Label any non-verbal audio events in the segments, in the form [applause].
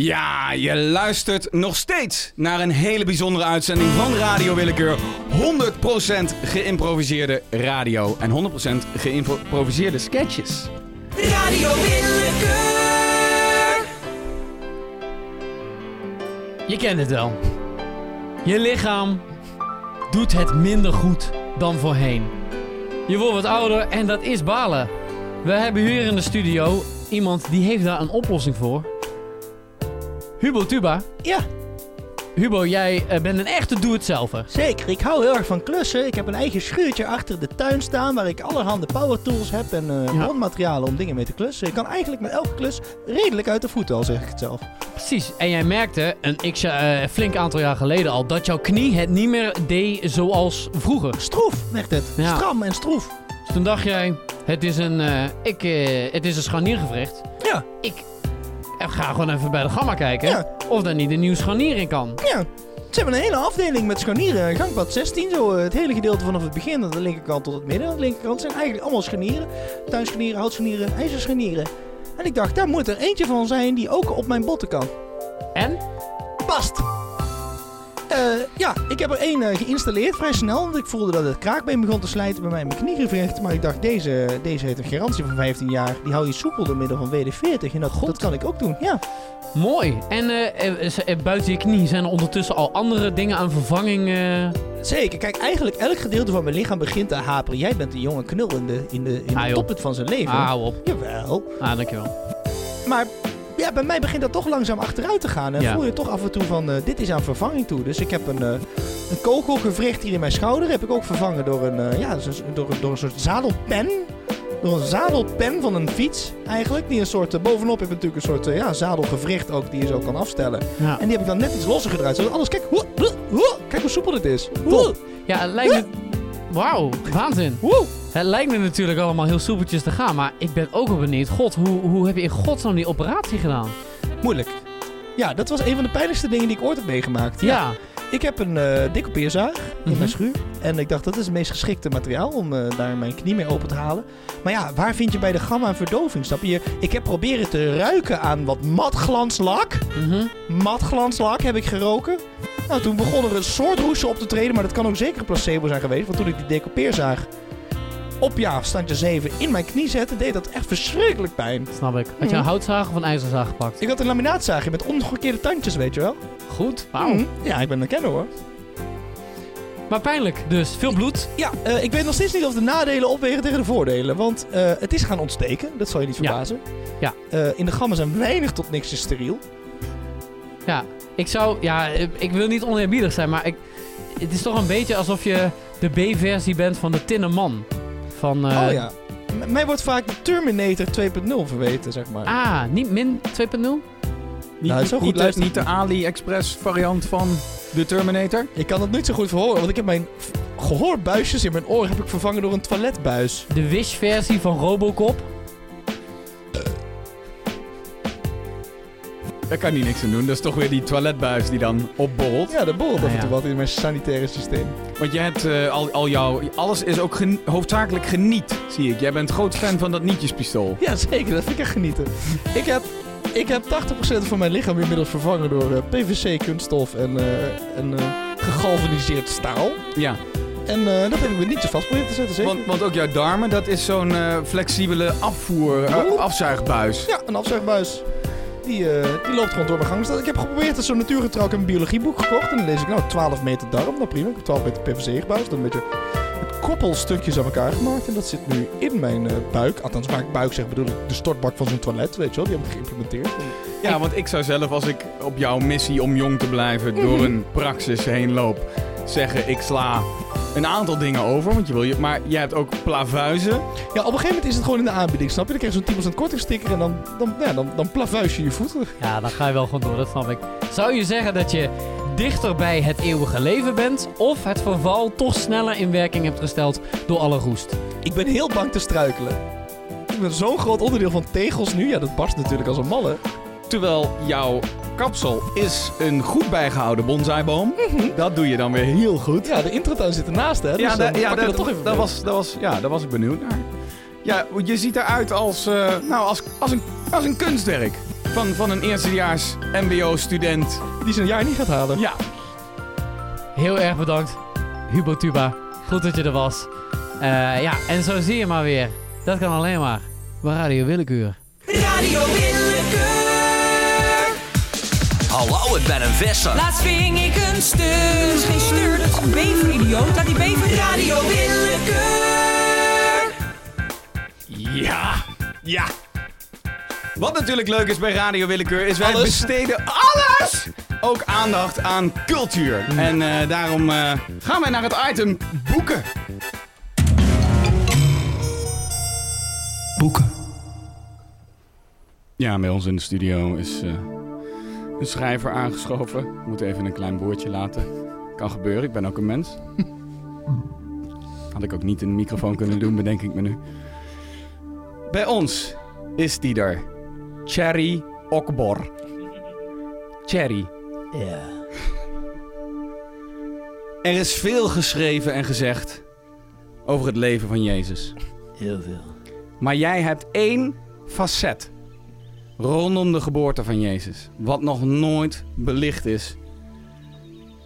Ja, je luistert nog steeds naar een hele bijzondere uitzending van Radio Willekeur. 100% geïmproviseerde radio en 100% geïmproviseerde sketches. Radio Willekeur. Je kent het wel. Je lichaam doet het minder goed dan voorheen. Je wordt wat ouder en dat is balen. We hebben hier in de studio iemand die heeft daar een oplossing voor. Hubo Tuba. Ja, Hubo, jij eh, bent een echte doe-het-zelfer. zeker. Ik hou heel erg van klussen. Ik heb een eigen schuurtje achter de tuin staan waar ik allerhande power tools heb en Ja. grondmaterialen om dingen mee te klussen. Ik kan eigenlijk met elke klus redelijk uit de voeten, al zeg ik het zelf. Precies. En jij merkte een x, eh, flink aantal jaar geleden al dat jouw knie het niet meer deed zoals vroeger. Stroef werd het. Ja. Stram en stroef. Dus toen dacht jij, het is een, ik, het is een scharniergevricht. Ja, Ik eh, ga gewoon even bij de gamma kijken Ja. of daar niet een nieuw scharnier in kan. ja. Ze hebben een hele afdeling met scharnieren. Gangpad 16, zo eh, het hele gedeelte vanaf het begin aan de linkerkant tot het midden. Aan de linkerkant zijn eigenlijk allemaal scharnieren. Tuinscharnieren, houtscharnieren, ijzerscharnieren. En ik dacht, daar moet er eentje van zijn die ook op mijn botten kan. En? past. Eh, ja, ik heb er één eh, geïnstalleerd vrij snel. Want ik voelde dat het kraakbeen begon te slijten bij mij mijn kniegewricht. Maar ik dacht, deze, deze heeft een garantie van 15 jaar. Die hou je soepel door middel van WD-40. En dat, dat kan ik ook doen, ja. Mooi. En eh, eh, buiten je knie zijn er ondertussen al andere dingen aan vervanging. Zeker. Kijk, eigenlijk elk gedeelte van mijn lichaam begint te haperen. Jij bent een jonge knul in de, in de, in Ah, toppunt van zijn leven. Ah, hou op. Jawel. Ah, dankjewel. Maar ja, bij mij begint dat toch langzaam achteruit te gaan. En Ja. voel je toch af en toe van, eh, dit is aan vervanging toe. Dus ik heb een, eh, een kogelgewricht hier in mijn schouder. Heb ik ook vervangen door een, eh, ja, zo- door, door een soort zadelpen. Door een zadelpen van een fiets eigenlijk. Die een soort, bovenop heb je natuurlijk een soort ja, zadelgewricht ook die je zo kan afstellen. Ja. En die heb ik dan net iets losser gedraaid. Zodat alles, kijk, hoe, hoe, hoe, kijk hoe soepel dit is. Ja, het lijkt me... Wauw, waanzin. Het lijkt me natuurlijk allemaal heel soepeltjes te gaan, maar ik ben ook wel benieuwd. God, hoe, hoe heb je in godsnaam die operatie gedaan? Moeilijk. Ja, dat was een van de pijnlijkste dingen die ik ooit heb meegemaakt. Ja. Ik heb een eh decoupeerzaag in Mhm. mijn schuur. En ik dacht, dat is het meest geschikte materiaal om eh, daar mijn knie mee open te halen. Maar ja, waar vind je bij de gamma een verdoving? Snap je? Ik heb proberen te ruiken aan wat matglanslak. Mhm. Matglanslak heb ik geroken. Nou, toen begon er een soort roesje op te treden. Maar dat kan ook zeker een placebo zijn geweest. Want toen ik die decoupeerzaag op ja, standje 7 in mijn knie zette, deed dat echt verschrikkelijk pijn. Snap ik. Had je een Mhm. houtzaag of een ijzerzaag gepakt? Ik had een laminaatzaagje met omgekeerde tandjes, weet je wel. Goed. Wauw. Mhm. Ja, ik ben een kenner hoor. Maar pijnlijk, dus veel bloed. Ja, eh, ik weet nog steeds niet of de nadelen opwegen tegen de voordelen. Want eh, het is gaan ontsteken, dat zal je niet verbazen. Ja. Eh, in de gamma zijn weinig tot niks is steriel. Ja, ik zou... Ja, ik wil niet oneerbiedig zijn, maar ik, het is toch een beetje alsof je de B-versie bent van de Tinnen Man. Van... eh, oh ja. M- mij wordt vaak de Terminator 2.0 verweten, zeg maar. Ah, niet min 2.0 Niet, Nou, zo goed niet, de, luistert niet de AliExpress variant van de Terminator. Ik kan het niet zo goed verhoren, want ik heb mijn gehoorbuisjes in mijn oor heb ik vervangen door een toiletbuis. De Wish-versie van Robocop. Daar kan hij niks aan doen. Dat is toch weer die toiletbuis die dan opborrelt. Ja, dat borrelt af en toe wat in mijn sanitaire systeem. Want je hebt eh, al, al jouw... Alles is ook gen- hoofdzakelijk geniet, zie ik. Jij bent groot fan van dat nietjespistool. Ja, zeker. Dat vind ik echt genieten. Ik heb, ik heb 80% van mijn lichaam inmiddels vervangen door eh, PVC, kunststof en, eh, en eh, gegalvaniseerd staal. Ja, En eh, dat heb ik met nietjes vast proberen te zetten, zeker. want, want ook jouw darmen, dat is zo'n eh, flexibele afvoer, eh, afzuigbuis. Ja, een afzuigbuis. Die, eh, die loopt gewoon door mijn gang. Dus ik heb geprobeerd, het is zo'n natuurgetrouw. Ik heb een biologieboek gekocht. En dan lees ik, nou, 12 meter darm. Nou prima, ik heb 12 meter PVC gebouwd. Dan een beetje met koppelstukjes aan elkaar gemaakt. En dat zit nu in mijn eh, buik. Althans, waar ik buik zeg, bedoel ik de stortbak van zo'n toilet. Weet je wel, die heb ik geïmplementeerd. Ja, want ik zou zelf, als ik op jouw missie om jong te blijven door [laughs] een praxis heen loop, zeggen ik sla een aantal dingen over. Want je wil je, maar jij hebt ook plavuizen. Ja, op een gegeven moment is het gewoon in de aanbieding, snap je? Dan krijg je zo'n 10% kortingsticker en dan, dan, ja, dan, dan plavuis je je voeten. Ja, dan ga je wel gewoon door, dat snap ik. Zou je zeggen dat je dichter bij het eeuwige leven bent... of het verval toch sneller in werking hebt gesteld door alle roest? Ik ben heel bang te struikelen. Ik ben zo'n groot onderdeel van tegels nu. Ja, dat barst natuurlijk als een malle. Terwijl jouw kapsel is een goed bijgehouden bonsaiboom. Dat doe je dan weer heel goed. Ja, de introtuin zit ernaast, hè? Dus Ja, dan da- pak ja je dat, dat toch even dat mee. was, dat was, ja, daar was ik benieuwd naar. Ja, je ziet eruit als, eh, nou, als, als, een, als een kunstwerk. van, van een eerstejaars mbo-student. Die zijn jaar niet gaat halen. Ja, Heel erg bedankt, Hubo Tuba. Goed dat je er was. Eh, ja, en zo zie je maar weer. Dat kan alleen maar. Bij Radio Willekeur. Radio Willekeur. Hallo, ik ben een visser. Laatst ving ik een steur. Dat is geen steur, dat is een bever, idioot. Laat die bever. Radio Willekeur. Ja, ja. Wat natuurlijk leuk is bij Radio Willekeur is wij Alles. besteden alles ook aandacht aan cultuur. En eh, daarom eh, gaan wij naar het item boeken. Boeken. Ja, bij ons in de studio is eh, een schrijver aangeschoven. Ik moet even een klein woordje laten. Kan gebeuren, ik ben ook een mens. Had ik ook niet in de microfoon kunnen doen, bedenk ik me nu. Bij ons is die er. Cherry Okbor. Cherry. Ja. Er is veel geschreven en gezegd over het leven van Jezus. Heel veel. Maar jij hebt één facet rondom de geboorte van Jezus. Wat nog nooit belicht is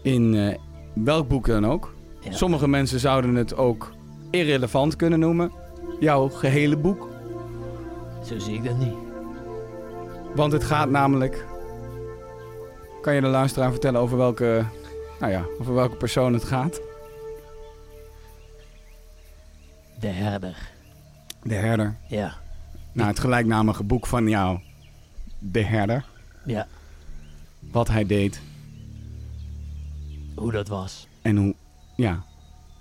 in eh, welk boek dan ook. Ja. Sommige mensen zouden het ook irrelevant kunnen noemen. Jouw gehele boek. Zo zie ik dat niet. Want het gaat namelijk... Kan je de luisteraar vertellen over welke, nou ja, over welke persoon het gaat? De herder. De herder. Ja. Nou, het gelijknamige boek van jou. De herder. Ja. Wat hij deed Hoe dat was. en hoe, ja,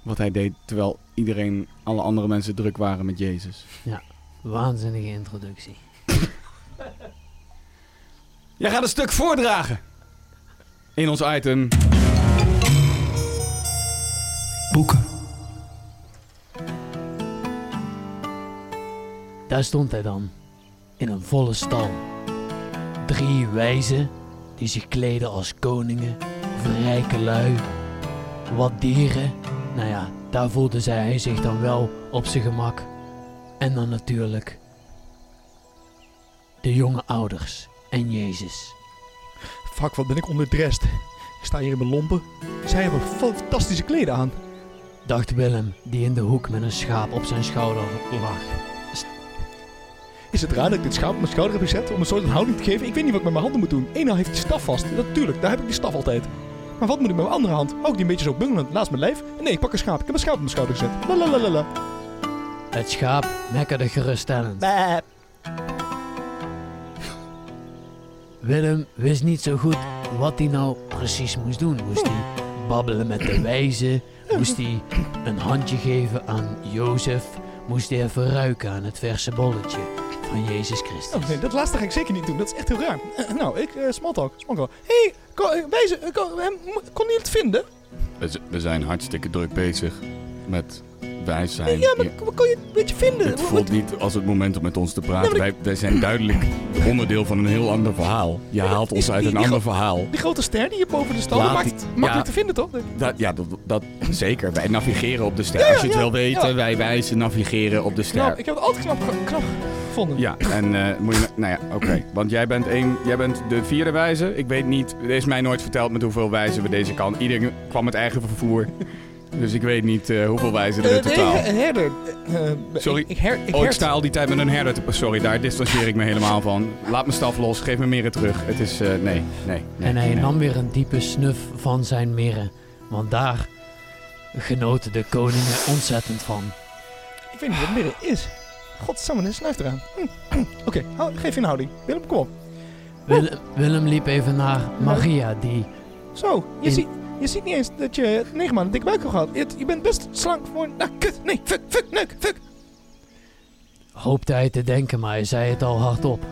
wat hij deed terwijl iedereen, alle andere mensen druk waren met Jezus. Waanzinnige introductie. Jij gaat een stuk voordragen in ons item. Boeken. Daar stond hij dan. In een volle stal. Drie wijzen die zich kleden als koningen of rijke lui. Wat dieren. Nou ja, daar voelde zij hij zich dan wel op zijn gemak. En dan natuurlijk de jonge ouders en Jezus. Fuck, wat ben ik onderdressed. Ik sta hier in mijn lompen. Zij hebben fantastische kleden aan. Dacht Willem, die in de hoek met een schaap op zijn schouder lag. Is het raar dat ik dit schaap op mijn schouder heb gezet om een soort van houding te geven? Ik weet niet wat ik met mijn handen moet doen. Eén hand heeft die staf vast. Natuurlijk, daar heb ik die staf altijd. Maar wat moet ik met mijn andere hand? Ik die een beetje zo bungelend naast mijn lijf? Nee, ik pak een schaap. Ik heb een schaap op mijn schouder gezet. Lalalala. Het schaap mekkerde geruststellend. Willem wist niet zo goed wat hij nou precies moest doen. Moest hij babbelen met de wijze? Moest hij een handje geven aan Jozef? Moest hij even ruiken aan het verse bolletje van Jezus Christus? Oh nee, dat laatste ga ik zeker niet doen. Dat is echt heel raar. Eh, nou, ik, eh small talk, small talk. Hé, hey, wijze, eh, kon, hem, mo- kon je het vinden? We, z- we zijn hartstikke druk bezig met wijs zijn. ja, maar kon- kon je het een beetje vinden? Het voelt niet als het moment om met ons te praten. Ja, maar wij, wij zijn duidelijk onderdeel van een heel ander verhaal. Je haalt ons die- uit een die ander verhaal. Die grote ster die hier boven de stal Laat maakt die- het makkelijk ja. te vinden, toch? Dat, ja, dat, dat zeker. Wij navigeren op de ster. Ja, ja, Als je het ja, wil weten, ja. wij wijzen navigeren op de ster. Knap, ik heb het altijd knap, knap gevonden. Ja, en eh, moet je... Nou ja, oké. [clears throat] Want jij bent, één, jij bent de vierde wijze. Ik weet niet... Er is mij nooit verteld met hoeveel wijzen we deze kan. Iedereen kwam met eigen vervoer. Dus ik weet niet eh, hoeveel wijzen er in Eh, nee, totaal. een herder. Sorry. Ik, ik, her, ik Oh, ik sta al die tijd met een herder te... Sorry, daar distancieer ik me helemaal van. Laat mijn staf los. Geef me meren terug. Het is... eh, nee, nee, nee. En hij nee. nam weer een diepe snuf van zijn mirren. Want daar genoten de koningen ontzettend van. Ik weet niet wat midden is. Godsamme, er snuift eraan. Hm, hm. Oké, hou- geef je een houding. Willem, kom op. Willem, Willem liep even naar Maria, die Zo, je, In- ziet, je ziet niet eens dat je negen maanden dikke buik hebt gehad. Je, je bent best slank voor... Nou, kut. Nee, fuck, fuck, neuk, fuck. hoopte hij te denken, maar hij zei het al hardop.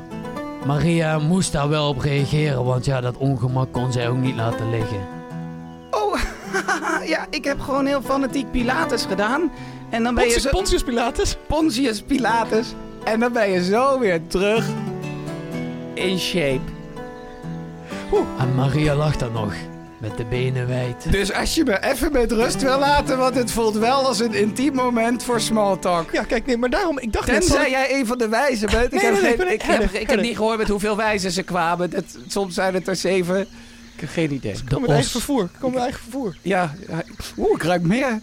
Maria moest daar wel op reageren, want ja, dat ongemak kon zij ook niet laten liggen. Ja, ik heb gewoon heel fanatiek Pilates gedaan. En dan ben je Pontius, zo... Pontius Pilatus. Pontius Pilatus. En dan ben je zo weer terug in shape. En Maria lag daar nog, met de benen wijd. Dus als je me even met rust wil laten, want het voelt wel als een intiem moment voor small talk. Ja, kijk, nee, maar daarom, ik dacht net... zal Tenzij ik- jij een van de wijzen bent. Nee, ik heb, nee, ik ben- ik, heb, ik heb niet gehoord met hoeveel wijzen ze kwamen. Dat, soms zijn het er zeven. Ik heb geen idee. Kom met eigen vervoer. Ik kom met eigen vervoer. Ja, ja. oeh, ik ruik meer.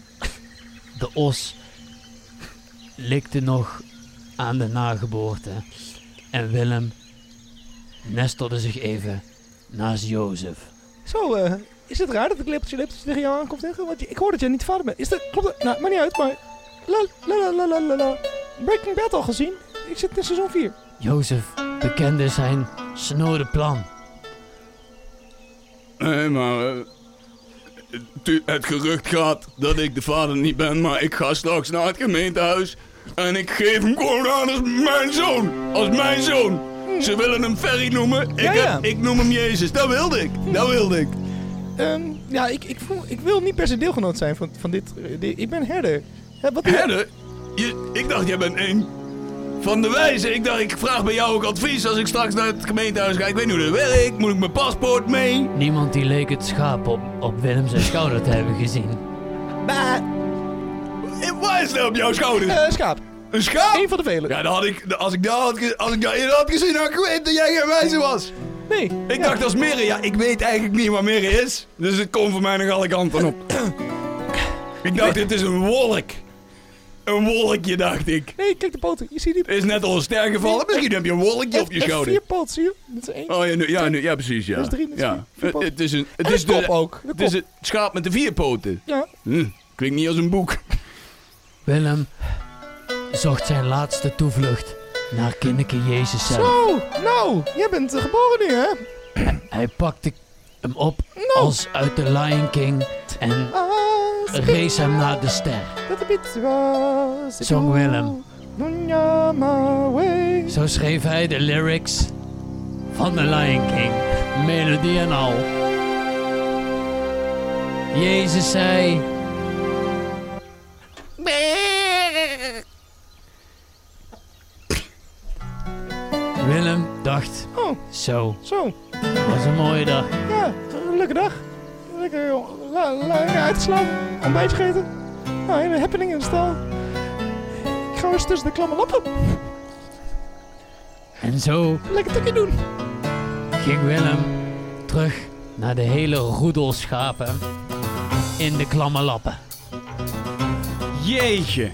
de os likte nog aan de nageboorte. En Willem nestelde zich even naast Jozef. Zo, eh, is het raar dat ik lepeltje lepeltje tegen jou aankomt zeggen? Want ik hoor dat jij niet vader bent. Is dat, klopt dat? Nou, maakt niet uit, maar... La, la, la, la, la, la. Breaking Bad al gezien? Ik zit in seizoen 4. Jozef bekende zijn snode plan. Nee, maar... eh, het gerucht gaat dat ik de vader niet ben, maar ik ga straks naar het gemeentehuis. En ik geef hem gewoon aan als mijn zoon. Als mijn zoon. Ze willen hem Ferry noemen. Ik, Ja, ja. heb- ik noem hem Jezus. Dat wilde ik. Dat wilde ik. Ehm, ja, ik, ik, voel, ik wil niet per se deelgenoot zijn van, van dit, eh, dit- Ik ben herder. Wat Herder? Je, ik dacht, jij bent een van de wijzen. Ik dacht, ik vraag bij jou ook advies als ik straks naar het gemeentehuis ga. Ik weet niet hoe dat werkt. Moet ik mijn paspoort mee? Niemand die leek het schaap op, op Willem zijn schouder te hebben gezien. Bah, Eh, Waar is dat op jouw schouder? eh, schaap. Een schaap? Eén van de velen. Ja, dan had ik, als ik dat had, ge- als ik dat eerder had gezien, had ik geweten dat jij geen wijze was. Nee. Ik ja. dacht als Mirre, ja, ik weet eigenlijk niet wat Mirre is. Dus het komt voor mij nog alle kanten op. [coughs] ik dacht, dit is een wolk. Een wolkje, dacht ik. Nee, kijk de poten. Je ziet die... Is net al een ster gevallen. Misschien heb je een wolkje op je schouder. vier poten, zie je? Dat is één. Oh ja, nu, ja, nu, ja precies, ja. Dat is drie, dat is ja. vier- vier Het, poten. het is een, het En is de kop de, ook. De het is het schaap met de vier poten. Ja. Hm, klinkt niet als een boek. Willem zocht zijn laatste toevlucht naar kinderke Jezus zelf. Zo, nou, jij bent eh, geboren nu, hè? Hij pakte hem op Nou. als uit de Lion King en Ah, rees hem naar de ster. Zong Willem. Zo schreef hij de lyrics van de Lion King, melodie en al. Jezus zei... Willem dacht, Oh, zo, zo. was een mooie dag. Ja, een leuke dag. Lekker, joh. La, la, lekker uitgeslapen. Ontbijtje gegeten. Nou, hele happening in de stal. Ik ga eens tussen de klamme lappen. En zo Lekker tukje doen. ging Willem terug naar de hele roedel schapen in de klamme lappen. Jeetje.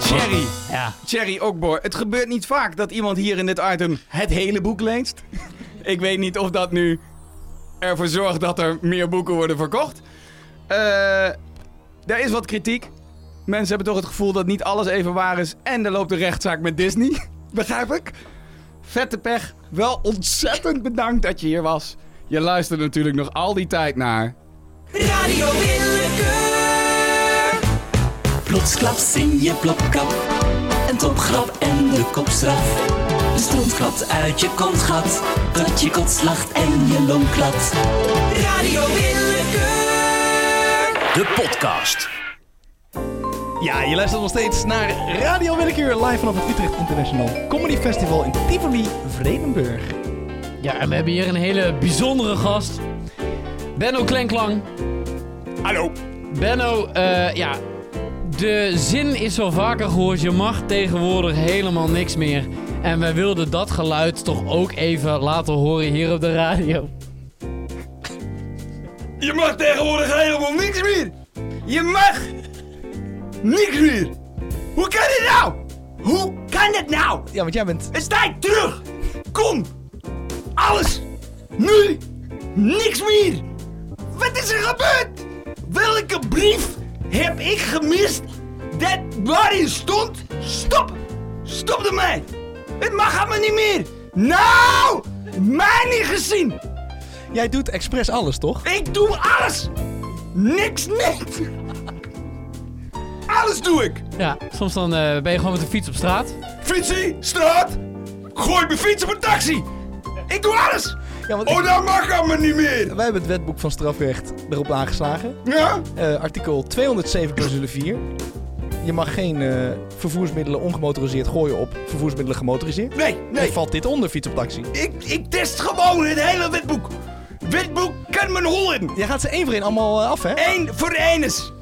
Cherry. Ja, Cherry Okbor, het gebeurt niet vaak dat iemand hier in dit item het hele boek leest. [laughs] Ik weet niet of dat nu ervoor zorgt dat er meer boeken worden verkocht. Eh, er is wat kritiek. Mensen hebben toch het gevoel dat niet alles even waar is. En er loopt een rechtszaak met Disney. [laughs] Begrijp ik? Vette pech. Wel ontzettend bedankt dat je hier was. Je luistert natuurlijk nog al die tijd naar. Radio Willekeur. Plotsklaps in je plopkap. Een topgrap en de kopstraf. De uit je kontgat. Dat je kotslacht en je long klapt. Radio Willekeur. De podcast. Ja, je luistert nog steeds naar Radio Willekeur live vanaf het Utrecht International Comedy Festival in Tivoli, Vredenburg. ja, en we hebben hier een hele bijzondere gast. Benno Klenklang. Hallo. Benno, eh, ja, de zin is wel vaker gehoord. Je mag tegenwoordig helemaal niks meer. En wij wilden dat geluid toch ook even laten horen hier op de radio. Je mag tegenwoordig helemaal niks meer. Je mag niks meer. Hoe kan dit nou? Hoe kan dit nou? Ja, want jij bent... Het is tijd terug. Kom. Alles. Nu. Niks meer. Wat is er gebeurd? Welke brief heb ik gemist dat waarin stond? Stop. Stop ermee. Het mag allemaal niet meer. Nou, mij niet gezien. Jij doet expres alles, toch? Ik doe alles! Niks niet! Alles doe ik! Ja, soms dan eh, ben je gewoon met de fiets op straat. Fietsie, straat! Gooi mijn fiets op een taxi! Ik doe alles! Ja, want Oh, ik- dat mag allemaal niet meer! wij hebben het wetboek van strafrecht erop aangeslagen. Ja? Eh, artikel 207 clausule 4. Je mag geen eh, vervoersmiddelen ongemotoriseerd gooien op vervoersmiddelen gemotoriseerd. Nee, Nee. nee. valt dit onder fiets op taxi. Ik, ik test gewoon het hele wetboek. Wetboek kan me hollen. Jij gaat ze één voor één allemaal eh, af, hè? Eén voor één is.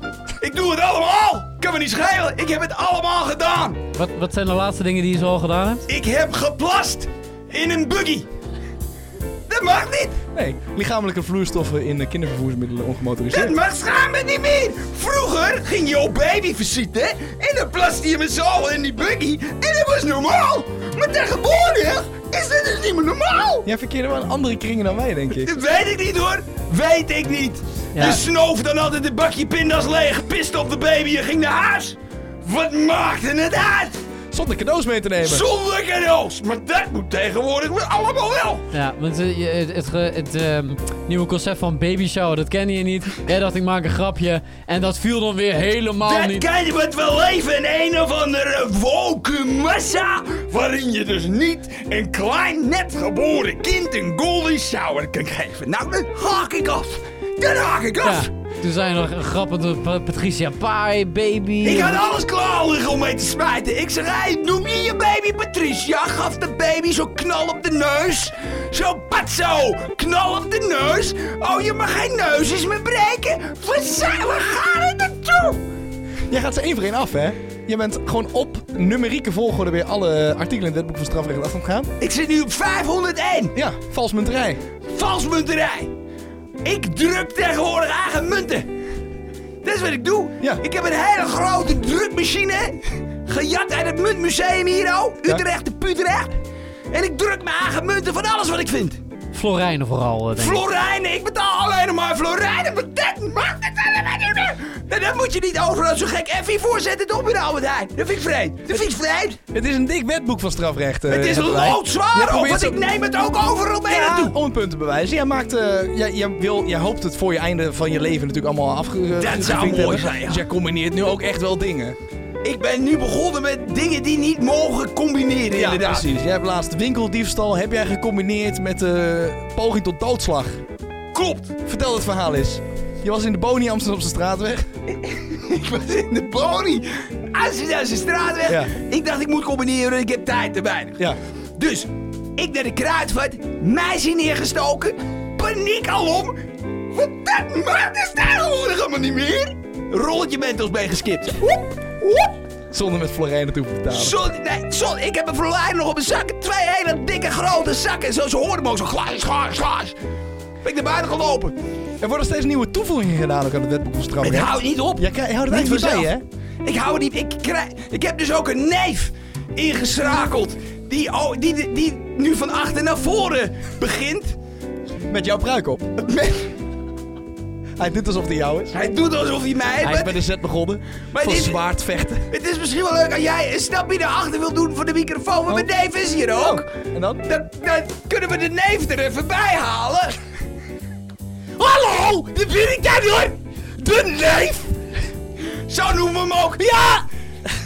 Ik doe het allemaal. Kan me niet schelen. Ik heb het allemaal gedaan. Wat, wat zijn de laatste dingen die je zo al gedaan hebt? Ik heb geplast in een buggy. Dat mag niet. Nee. Lichamelijke vloeistoffen in eh, kindervervoersmiddelen Dat ongemotoriseerd. mag schijnbaar niet meer. Vroeger ging je op baby visite en dan plaste je me zo in die buggy en dat was normaal. Maar tegenwoordig is dat dus niet meer normaal. Jij verkeerde wel in andere kringen dan wij, denk ik. Dat weet ik niet hoor. Weet ik niet. Ja. Je snoof dan altijd een bakje pindas leeg, piste op de baby en ging naar huis. Wat maakte het uit? Zonder cadeaus mee te nemen. Zonder cadeaus. Maar dat moet tegenwoordig weer allemaal wel. Ja, want eh, je- het, het, ehm, nieuwe concept van baby shower, dat ken je niet. Jij dacht, ik maak een grapje. En dat viel dan weer helemaal Dat niet. kan je wat wel leven in een of andere woke massa. Waarin je dus niet een klein net geboren kind een golden shower kan geven. Nou, dan haak ik af. Dan haak ik Ja, af. Toen zijn er nog grappen door Pa- Patricia Pai, baby. Ik had alles klaar liggen om mee te smijten. Ik zeg, hey, noem je je baby Patricia? Gaf de baby zo knal op de neus. Zo patso, knal op de neus. Oh, je mag geen neusjes meer breken. Waar, gaan we naartoe? Jij gaat ze één voor één af, hè? Je bent gewoon op numerieke volgorde weer alle artikelen in het wetboek van strafrecht af gaan. Ik zit nu op 501. Ja, valsmunterij. Valsmunterij. Ik druk tegenwoordig eigen munten. Dat is wat ik doe. Ja. Ik heb een hele grote drukmachine. Gejat uit het muntmuseum hier, oh. Utrecht de Putrecht. En ik druk mijn eigen munten van alles wat ik vind. Florijnen vooral, eh, denk ik. Florijnen, ik betaal alleen nog maar florijnen. Maar dat mag het allemaal niet meer. En dat moet je niet overal zo gek effie voorzetten toch met Albert Heijn. Dat vind ik vreemd. Dat vind ik vreemd. Het is een dik wetboek van strafrecht. eh, het is wij. loodzwaar, probeert want ik neem het ook overal mee Ja, naartoe. om een punt te bewijzen. Jij, maakt, eh, jij, jij, wil, jij hoopt het voor je einde van je leven natuurlijk allemaal afge. Dat zou mooi hebben. zijn, ja. Dus jij combineert nu ook echt wel dingen. Ik ben nu begonnen met dingen die niet mogen combineren, inderdaad. precies. Jij hebt laatst winkeldiefstal. Heb jij gecombineerd met de poging tot doodslag? Klopt. Vertel het verhaal eens. Je was in de Boni Amsterdamse straatweg. [laughs] Ik was in de naar zijn straatweg. Ja. Ik dacht, ik moet combineren, ik heb tijd te weinig. Ja. Dus, ik naar de kruidvat, meisje neergestoken, paniek alom. Wat dat maakt is tegenwoordig allemaal niet meer. Rolletje mentos mee geskipt. Woep, woep. Zonder met florijnen te hoeven betalen. Zo, nee, ik heb een verlijn nog op mijn zak. Twee hele dikke grote zakken. Zo, ze hoorden me ook zo glaas, glaas, glaas. Ben ik naar buiten gelopen. Er worden steeds nieuwe toevoegingen gedaan ook aan het wetboek van Het strafrecht. houdt niet op. Jij je houdt het Niet echt bij, hè? Ik hou het niet. Ik, krijg, ik heb dus ook een neef ingeschakeld. Die, oh, die, die, die nu van achter naar voren begint. Met jouw pruik op. Met- Hij doet alsof hij jou is. hij doet alsof hij mij Hij is bij de zet begonnen. Maar Van dit- zwaard vechten. Het is misschien wel leuk als jij een stapje naar achter wil doen voor de microfoon. Maar mijn neef is hier ook. En dan? Dan, dan kunnen we de neef er even bij halen. Hallo, de vind ik hoor. De neef. Zo noemen we hem ook. Ja,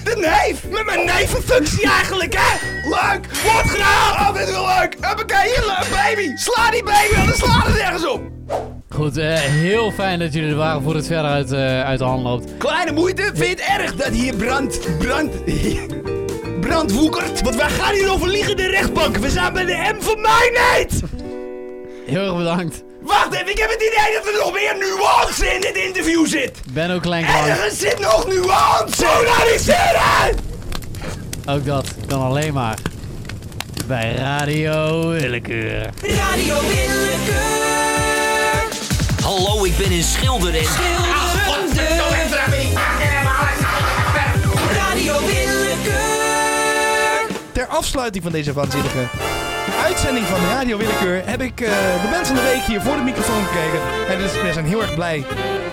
de neef. Met mijn nevenfunctie eigenlijk, hè. Leuk. Wordt gedaan. Oh, dit is wel leuk. Hoppakee, hier, leuk, baby. Sla die baby, anders sla er nergens op. Goed, eh, heel fijn dat jullie er waren voor het verder uit, eh, uit de hand loopt. Kleine moeite, vind je het erg dat hier brand, brand, brand woekert? Want wij gaan hier over liggende rechtbanken. We zijn bij de M van mij niet. Heel erg bedankt. Wacht even, ik heb het idee dat er nog meer nuance in dit interview zit. Benno Kleinkman, Ergens zit nog nuance. Polariseren! ook dat kan alleen maar bij Radio Willekeur. Radio Willekeur. Hallo, ik ben een schilder en... Schilderende. Radio Willekeur. Ter afsluiting van deze waanzinnige uitzending van Radio Willekeur heb ik eh, de mensen van de week hier voor de microfoon gekregen. En dus we zijn heel erg blij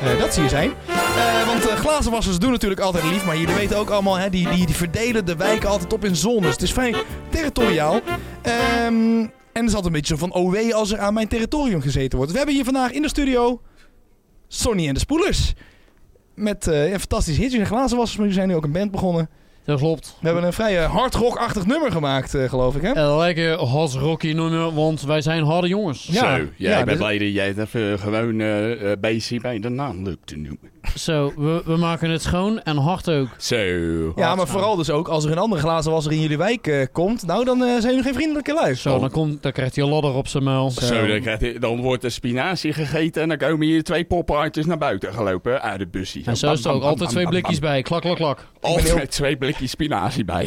eh, dat ze hier zijn. Eh, want glazenwassers doen natuurlijk altijd lief, maar jullie weten ook allemaal, hè, die, die, die verdelen de wijken altijd op in zones. Het is vrij territoriaal. Ehm, en is altijd een beetje zo van, oh wee als er aan mijn territorium gezeten wordt. We hebben hier vandaag in de studio Sonny en de Spoelers. Met een fantastisch hit. Jullie zijn glazenwassers, maar jullie zijn nu ook een band begonnen. Dat klopt. We hebben een vrij eh, hard rock-achtig nummer gemaakt, eh, geloof ik, hè? Een lekker hot rocky nummer, want wij zijn harde jongens. Ja. Zo, ja, Ja, ik ben dus- blij dat jij het even gewoon eh eh, BC bij de naam lukt te noemen. Zo, we, we maken het schoon en hard ook. Zo. Ja, maar vooral dus ook als er een andere glazenwasser in jullie wijk eh, komt. Nou, dan eh, zijn jullie geen vriendelijke luis. Zo, dan, komt, dan krijgt hij een ladder op zijn muil. Zo, dan, krijgt hij- dan wordt er spinazie gegeten en dan komen hier twee poppaardjes naar buiten gelopen uit het busje. En zo is er ook altijd twee blikjes bij. Klak, klak, klak. Altijd twee blikjes spinazie bij.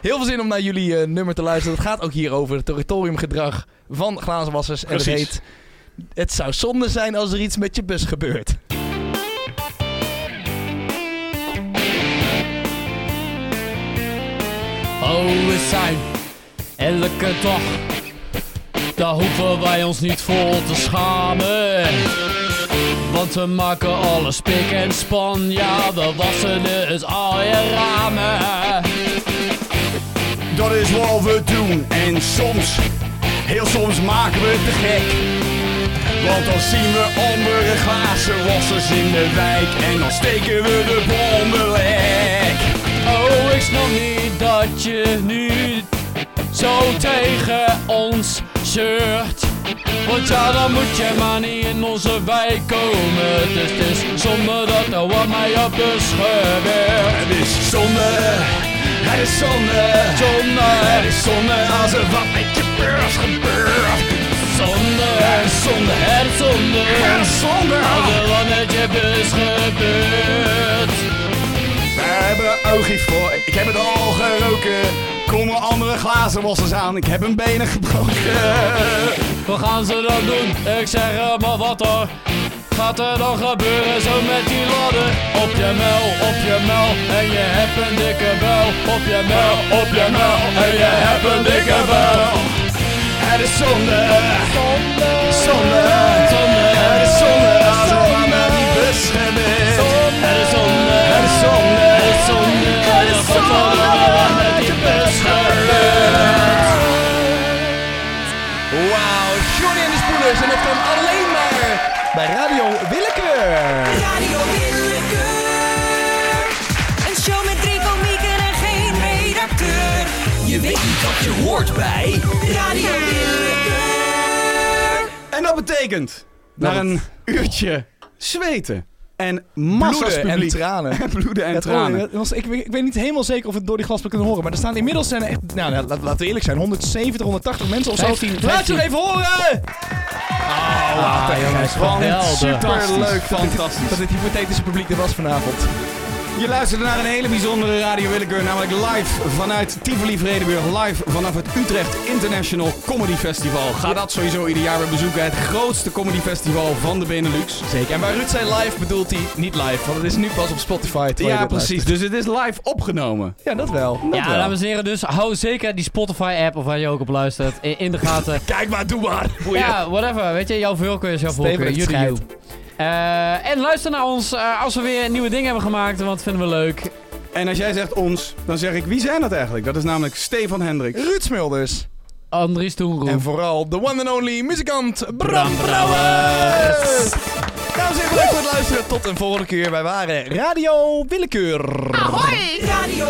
Heel veel zin om naar jullie eh, nummer te luisteren. Het gaat ook hier over het territoriumgedrag van glazenwassers. En het heet... Het zou zonde zijn als er iets met je bus gebeurt. Oh, we zijn elke dag. Daar hoeven wij ons niet voor te schamen. Want we maken alles pik en span. Ja, we wassen dus al je ramen. Dat is wat we doen en soms, heel soms maken we het te gek. Want dan zien we andere glazen wassers in de wijk en dan steken we de bommen lek. Oh, ik snap niet dat je nu zo tegen ons zeurt. Want ja, dan moet je maar niet in onze wijk komen. Dus het is zonde dat er wat mij op dus gebeurt. Het is zonde, het is zonde, Zonde, het is zonde als er wat met je beurs gebeurt. zonde, Het is zonde, het is zonde. het is zonde. Als er wat met je bus gebeurt. We hebben oogjes voor, ik heb het al geroken. Komen andere glazenwassers aan, ik heb hun benen gebroken. Wat gaan ze dan doen? Ik zeg maar wat er gaat er dan gebeuren zo met die ladder? Op je mel, op je mel en je hebt een dikke bel. Op je mel, op je mel en je hebt een dikke bel. Het is zonde, Zonde, zonde, zonde, Het is zonde wat met die bus. Het is zonde, Het is zonde, het is zonde. Het is zonde. Spoelers. En dat kan alleen maar bij Radio Willekeur. Radio Willekeur. Een show met drie komieken en geen redacteur. Je weet niet wat je hoort bij. Radio Willekeur. En dat betekent, na Dat een uurtje zweten en massa's Bloeden en [laughs] tranen. En bloeden en Ja, tranen. Dat was- ik, weet- ik weet niet helemaal zeker of we het door die glasplek kunnen horen. Maar er staan inmiddels zijn er echt, nou, nou, laten we eerlijk zijn, 170, 180 mensen of zo. 15, Laat je 15. even horen! Ah, jongens, geweldig. Super leuk, Dat fantastisch. dit hypothetische publiek er was vanavond. Je luisterde naar een hele bijzondere Radio Willekeur, namelijk live vanuit Tivoli Vredenburg, live vanaf het Utrecht International Comedy Festival. Ga dat sowieso ieder jaar weer bezoeken, het grootste comedy festival van de Benelux. Zeker. En bij Ruud zei live bedoelt hij niet live, want het is nu pas op Spotify. Ja, precies. luistert. Dus het is live opgenomen. Ja, dat wel. Dat Ja, wel. dames en heren, dus hou zeker die Spotify-app of waar je ook op luistert in de gaten. [laughs] Kijk maar, doe maar. Ja, whatever. Weet je, jouw voorkeur is jouw voorkeur. het Eh, en luister naar ons eh, als we weer nieuwe dingen hebben gemaakt, want dat vinden we leuk. En als jij zegt ons, dan zeg ik wie zijn dat eigenlijk? Dat is namelijk Stefan Hendricks. Ruud Smulders. Andries Toenroe. En vooral de one and only muzikant Bram Brouwers. Dames en heren, bedankt voor het luisteren. Tot een volgende keer. Wij waren Radio Willekeur. Radio